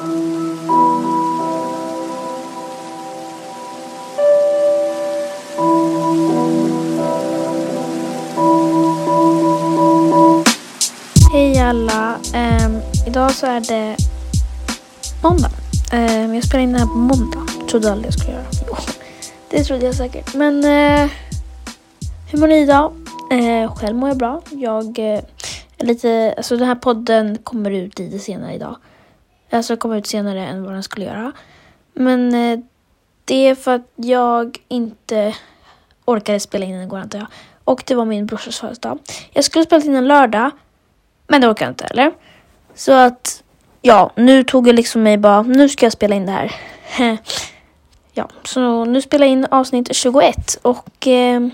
Hej alla. Um, idag så är det måndag. Um, jag spelar in det här på måndag. Trodde aldrig jag skulle göra. Jo, det trodde jag säkert. Men uh, hur mår ni idag? Uh, själv mår jag bra. Jag uh, är lite, alltså den här podden kommer ut lite senare idag. Alltså komma ut senare än vad den skulle göra. Men eh, det är för att jag inte orkade spela in den igår antar jag. Och det var min brorsas födelsedag. Jag skulle spela in en lördag. Men det orkade jag inte eller? Så att, ja, nu tog jag liksom mig bara, nu ska jag spela in det här. ja, så nu spelar jag in avsnitt 21 och eh,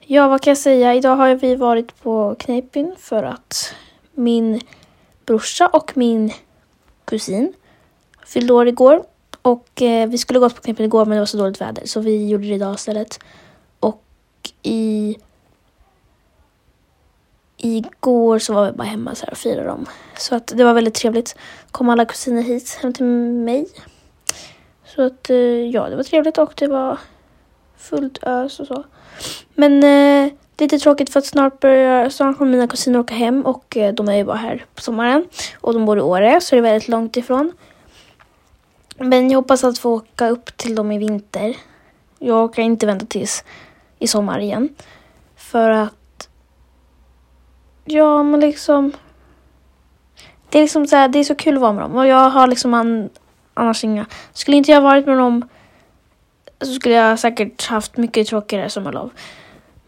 ja, vad kan jag säga? Idag har vi varit på Kneippin för att min brorsa och min kusin fyllde år igår. Och eh, vi skulle gått på knippen igår men det var så dåligt väder så vi gjorde det idag istället. Och i igår så var vi bara hemma så här och firade dem. Så att det var väldigt trevligt. Kom alla kusiner hit hem till mig. Så att eh, ja, det var trevligt och det var fullt ös och så. Men eh, lite tråkigt för att snart börjar, snart kommer mina kusiner åka hem och eh, de är ju bara här på sommaren. Och de bor i Åre så det är väldigt långt ifrån. Men jag hoppas att få åka upp till dem i vinter. Jag orkar inte vänta tills i sommar igen. För att Ja, men liksom. Det är liksom så här, det är så kul att vara med dem och jag har liksom an, annars inga. Skulle inte jag varit med dem så skulle jag säkert haft mycket tråkigare sommarlov.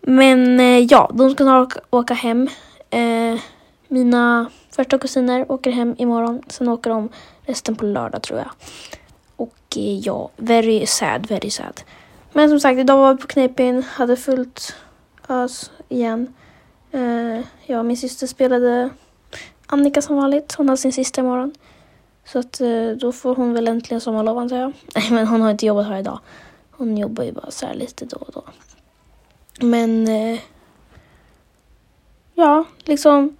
Men eh, ja, de ska snart åka, hem. Eh, mina första kusiner åker hem imorgon. Sen åker de resten på lördag tror jag. Och eh, ja, very sad, very sad. Men som sagt, idag var vi på Knepin, hade fullt ös igen. Uh, ja, min syster spelade Annika som vanligt. Hon har sin sista imorgon. Så att eh, då får hon väl äntligen sommarlov antar jag. Nej, men hon har inte jobbat här idag. Hon jobbar ju bara så här lite då och då. Men eh, ja, liksom.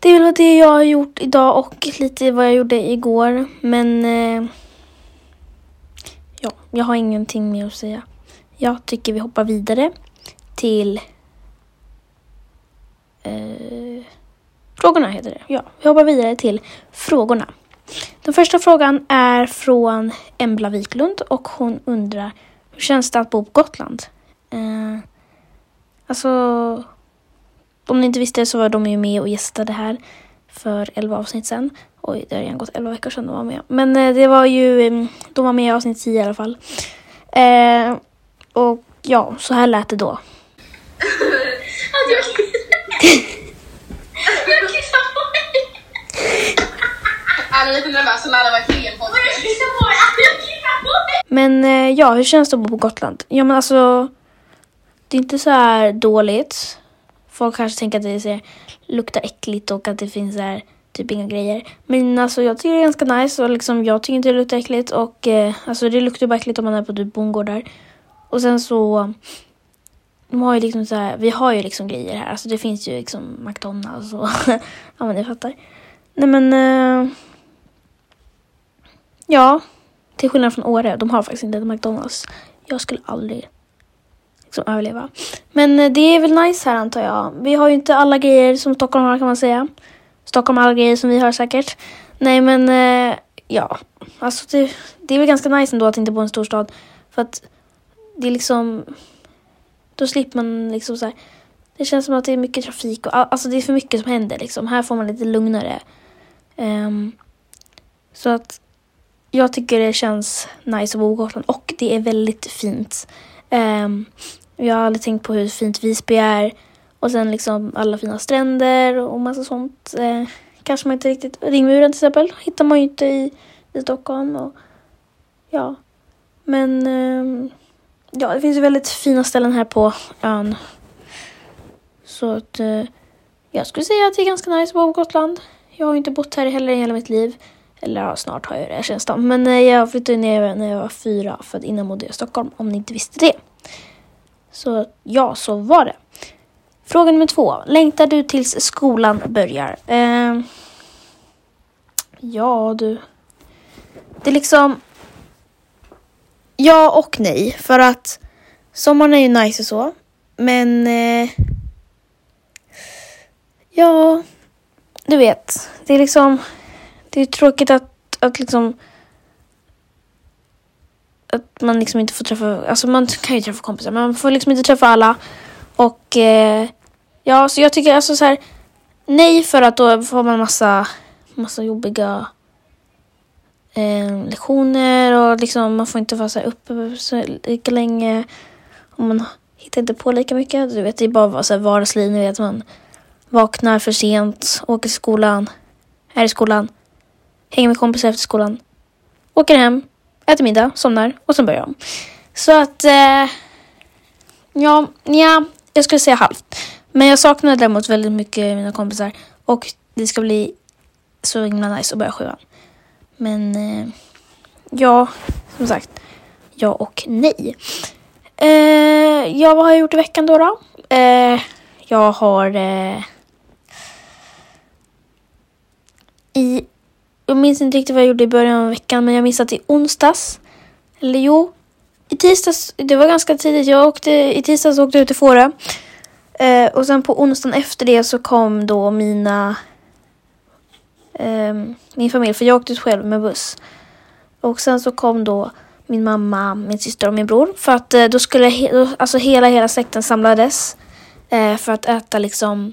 Det är väl det jag har gjort idag och lite vad jag gjorde igår. Men eh, ja, jag har ingenting mer att säga. Jag tycker vi hoppar vidare till Eh, frågorna heter det. Ja, vi hoppar vidare till frågorna. Den första frågan är från Embla Wiklund och hon undrar hur känns det att bo på Gotland? Eh, alltså, om ni inte visste så var de ju med och gästade här för 11 avsnitt sen. Oj, det har redan gått 11 veckor sedan de var med. Men eh, det var ju, mm, de var med i avsnitt 10 i alla fall. Eh, och ja, så här lät det då. jag kissar på mig! Han är lite nervös så när det var fel på Jag kissar på mig! Jag kissar på mig! Men eh, ja, hur känns det att bo på Gotland? Ja men alltså, det är inte så här dåligt. Folk kanske tänker att det luktar äckligt och att det finns så här, typ inga grejer. Men alltså jag tycker det är ganska nice och liksom jag tycker inte det luktar äckligt och eh, alltså det luktar bara äckligt om man är på typ bondgårdar. Och sen så de har ju liksom så här, vi har ju liksom grejer här. Alltså det finns ju liksom McDonalds och ja men ni fattar. Nej men eh, ja, till skillnad från Åre, de har faktiskt inte McDonalds. Jag skulle aldrig liksom överleva. Men eh, det är väl nice här antar jag. Vi har ju inte alla grejer som Stockholm har kan man säga. Stockholm har alla grejer som vi har säkert. Nej men eh, ja, alltså det, det är väl ganska nice ändå att inte bo i en storstad. För att det är liksom då slipper man liksom så här, Det känns som att det är mycket trafik och alltså det är för mycket som händer liksom. Här får man lite lugnare. Um, så att jag tycker det känns nice att bo på Gotland och det är väldigt fint. Um, jag har aldrig tänkt på hur fint Visby är. Och sen liksom alla fina stränder och massa sånt. Eh, kanske man inte riktigt... Ringmuren till exempel hittar man ju inte i, i Stockholm. Och, ja. Men eh, ja, det finns ju väldigt fina ställen här på ön. Så att eh, jag skulle säga att det är ganska nice att bo på Gotland. Jag har ju inte bott här heller i hela mitt liv. Eller ja, snart har jag det känns det Men eh, jag flyttade ner när jag var fyra för att innan bodde jag i Stockholm om ni inte visste det. Så ja, så var det. Fråga nummer två. Längtar du tills skolan börjar? Eh, Ja, du. Det är liksom... Ja och nej. För att sommaren är ju nice och så. Men... Eh, ja, du vet. Det är liksom... Det är tråkigt att, att liksom... Att man liksom inte får träffa... Alltså man kan ju träffa kompisar, men man får liksom inte träffa alla. Och... Eh, ja, så jag tycker alltså så här... Nej, för att då får man massa, massa jobbiga eh, lektioner och liksom man får inte vara så här uppe så lika länge. Och man hittar inte på lika mycket. Du vet, det är bara så här vardagsliv. Ni vet, man vaknar för sent, åker till skolan, är i skolan, hänger med kompisar efter skolan, åker hem, äter middag, somnar och sen börjar om. Så att, eh, ja, ja, jag skulle säga halvt. Men jag saknar däremot väldigt mycket mina kompisar och det ska bli så himla nice att börja sjuan. Men eh, ja, som sagt, ja och nej. Eh, ja, vad har jag gjort i veckan då? då? Eh, jag har eh, i, jag minns inte riktigt vad jag gjorde i början av veckan, men jag minns att i onsdags, eller jo, i tisdags, det var ganska tidigt, jag åkte, i tisdags åkte jag ut till Fårö. Eh, och sen på onsdagen efter det så kom då mina eh, min familj, för jag åkte ut själv med buss. Och sen så kom då min mamma, min syster och min bror. För att eh, då skulle he alltså hela, hela släkten samlades. Eh, för att äta liksom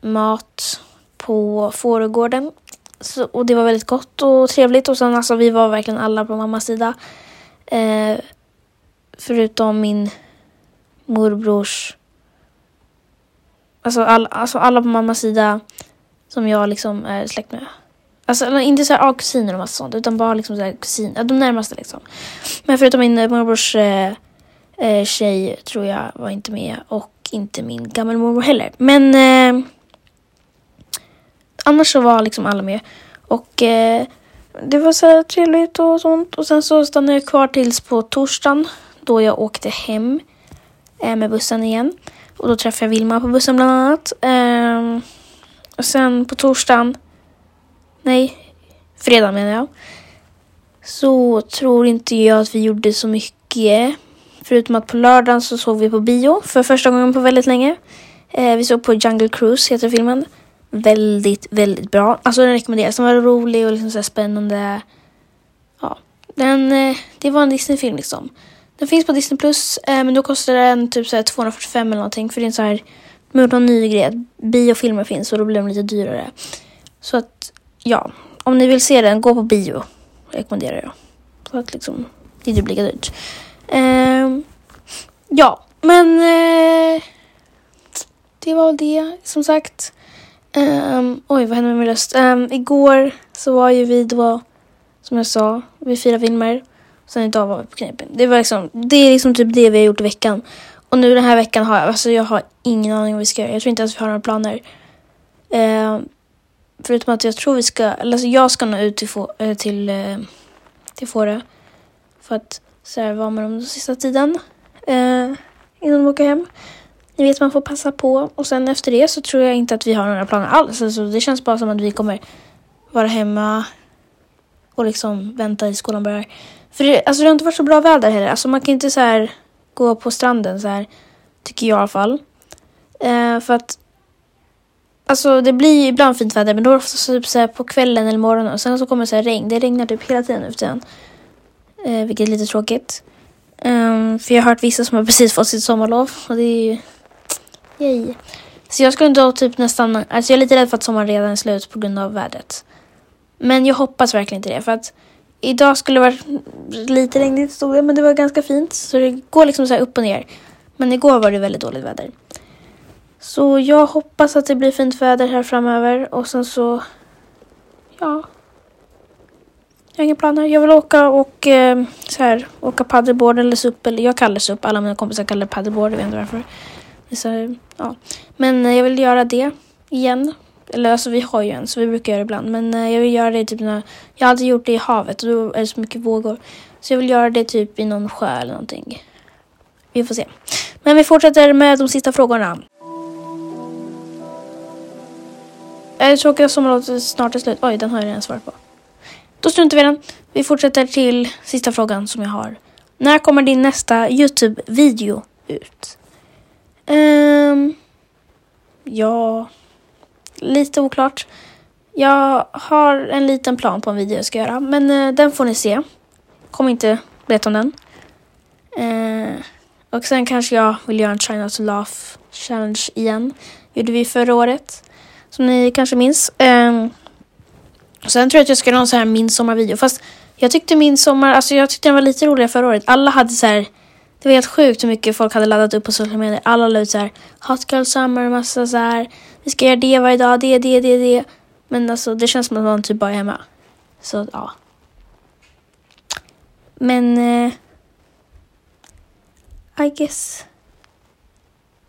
mat på Fårögården. Så, och det var väldigt gott och trevligt. Och sen alltså vi var verkligen alla på mammas sida. Eh, förutom min morbrors Alltså, all, alltså alla på mammas sida som jag liksom är släkt med. Alltså inte så här kusiner och massa sånt utan bara liksom så här kusin, de närmaste liksom. Men förutom min eh, morbrors eh, eh, tjej tror jag var inte med och inte min gammelmormor heller. Men eh, annars så var liksom alla med. Och eh, det var så här trevligt och sånt. Och sen så stannade jag kvar tills på torsdagen då jag åkte hem eh, med bussen igen. Och då träffade jag Vilma på bussen bland annat. Eh, och sen på torsdagen, nej, fredag menar jag, så tror inte jag att vi gjorde så mycket. Förutom att på lördagen så såg vi på bio för första gången på väldigt länge. Eh, vi såg på Jungle Cruise, heter filmen. Väldigt, väldigt bra. Alltså den rekommenderas. Den var rolig och liksom så spännande. Ja, den, eh, det var en Disney-film liksom. Den finns på Disney Plus, eh, men då kostar den typ så 245 eller någonting. För det är en så här, med någon ny grej att biofilmer finns och då blir de lite dyrare. Så att, ja. Om ni vill se den, gå på bio. Rekommenderar jag. Så att liksom, det inte blir typ lika dyrt. Ehm, ja, men eh, det var det som sagt. Um, oj, vad hände med min röst? Um, igår så var ju vi då, som jag sa, vi firade filmer. Sen idag var vi på knepen. Det, var liksom, det är liksom typ det vi har gjort i veckan. Och nu den här veckan har jag, alltså jag har ingen aning om vad vi ska göra. Jag tror inte ens vi har några planer. Um, förutom att jag tror vi ska, eller alltså jag ska nå ut till, få, eh, till, eh, till Fårö. För att så här, vara med dem den sista tiden. Eh, innan de åker hem. Ni vet man får passa på. Och sen efter det så tror jag inte att vi har några planer alls. Alltså, det känns bara som att vi kommer vara hemma och liksom vänta i skolan börjar. För det, alltså det har inte varit så bra väder heller. Alltså man kan inte så här gå på stranden så här. Tycker jag i alla fall. Eh, för att Alltså det blir ju ibland fint väder men då är det oftast typ så här på kvällen eller morgonen och sen så kommer det så här regn. Det regnar typ hela tiden nu för tiden. Eh, vilket är lite tråkigt. Um, för jag har hört vissa som har precis fått sitt sommarlov och det är ju... Yay. Så jag skulle då typ nästan... Alltså jag är lite rädd för att sommaren redan är slut på grund av vädret. Men jag hoppas verkligen inte det för att Idag skulle det varit lite regnigt stod det, men det var ganska fint. Så det går liksom så upp och ner. Men igår var det väldigt dåligt väder. Så jag hoppas att det blir fint väder här framöver och sen så, ja. Jag har inga planer. Jag vill åka och eh, så här, åka paddleboard eller SUP. Eller jag kallar SUP. Alla mina kompisar kallar det paddleboard. Jag vet inte varför. Så, ja. Men eh, jag vill göra det igen. Eller alltså vi har ju en så vi brukar göra det ibland. Men eh, jag vill göra det typ när, jag har alltid gjort det i havet och då är det så mycket vågor. Så jag vill göra det typ i någon sjö eller någonting. Vi får se. Men vi fortsätter med de sista frågorna. är det tråkiga sommarlovet snart är slut? Oj, den har jag redan svarat på. Då struntar vi i den. Vi fortsätter till sista frågan som jag har. När kommer din nästa Youtube-video ut? Um, ja, lite oklart. Jag har en liten plan på en video jag ska göra, men uh, den får ni se. Kommer inte berätta om den. Uh, och sen kanske jag vill göra en China to Laugh challenge igen. Gjorde vi förra året. Som ni kanske minns. Um, sen tror jag att jag ska göra en sån här midsommarvideo. Fast jag tyckte midsommar, alltså jag tyckte den var lite roligare förra året. Alla hade så här, det var helt sjukt hur mycket folk hade laddat upp på sociala medier. Alla la ut så här, hot girl summer, massa så här, vi ska göra det varje dag, det, det, det, det. Men alltså det känns som att man typ bara är hemma. Så ja. Men uh, I guess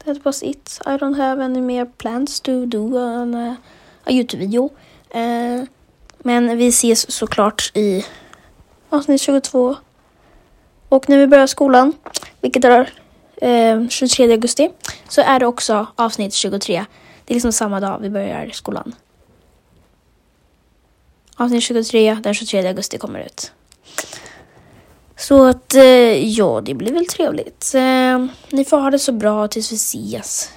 that was it. I don't have any more plans to do an, uh, a Youtube-video. Uh, eh, men vi ses såklart i avsnitt 22. Och när vi börjar skolan, vilket är eh, 23 augusti, så är det också avsnitt 23. Det är liksom samma dag vi börjar skolan. Avsnitt 23, den 23 augusti kommer ut. Så att, eh, ja, det blir väl trevligt. Eh, ni får ha det så bra tills vi ses.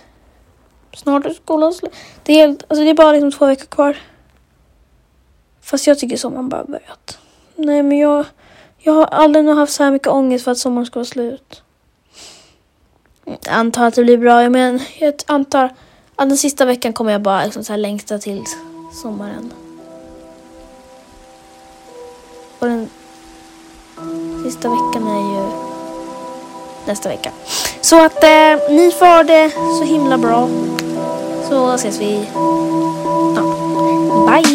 Snart är skolan slut. Det är, alltså det är bara liksom två veckor kvar. Fast jag tycker sommaren bara börjat. Nej, men jag, jag har aldrig nog haft så här mycket ångest för att sommaren ska vara slut. Jag antar att det blir bra. Men jag antar att den sista veckan kommer jag bara liksom så här längta till sommaren. Och den sista veckan är ju nästa vecka. Så att eh, ni får det så himla bra. Så ses vi. Ja. Bye!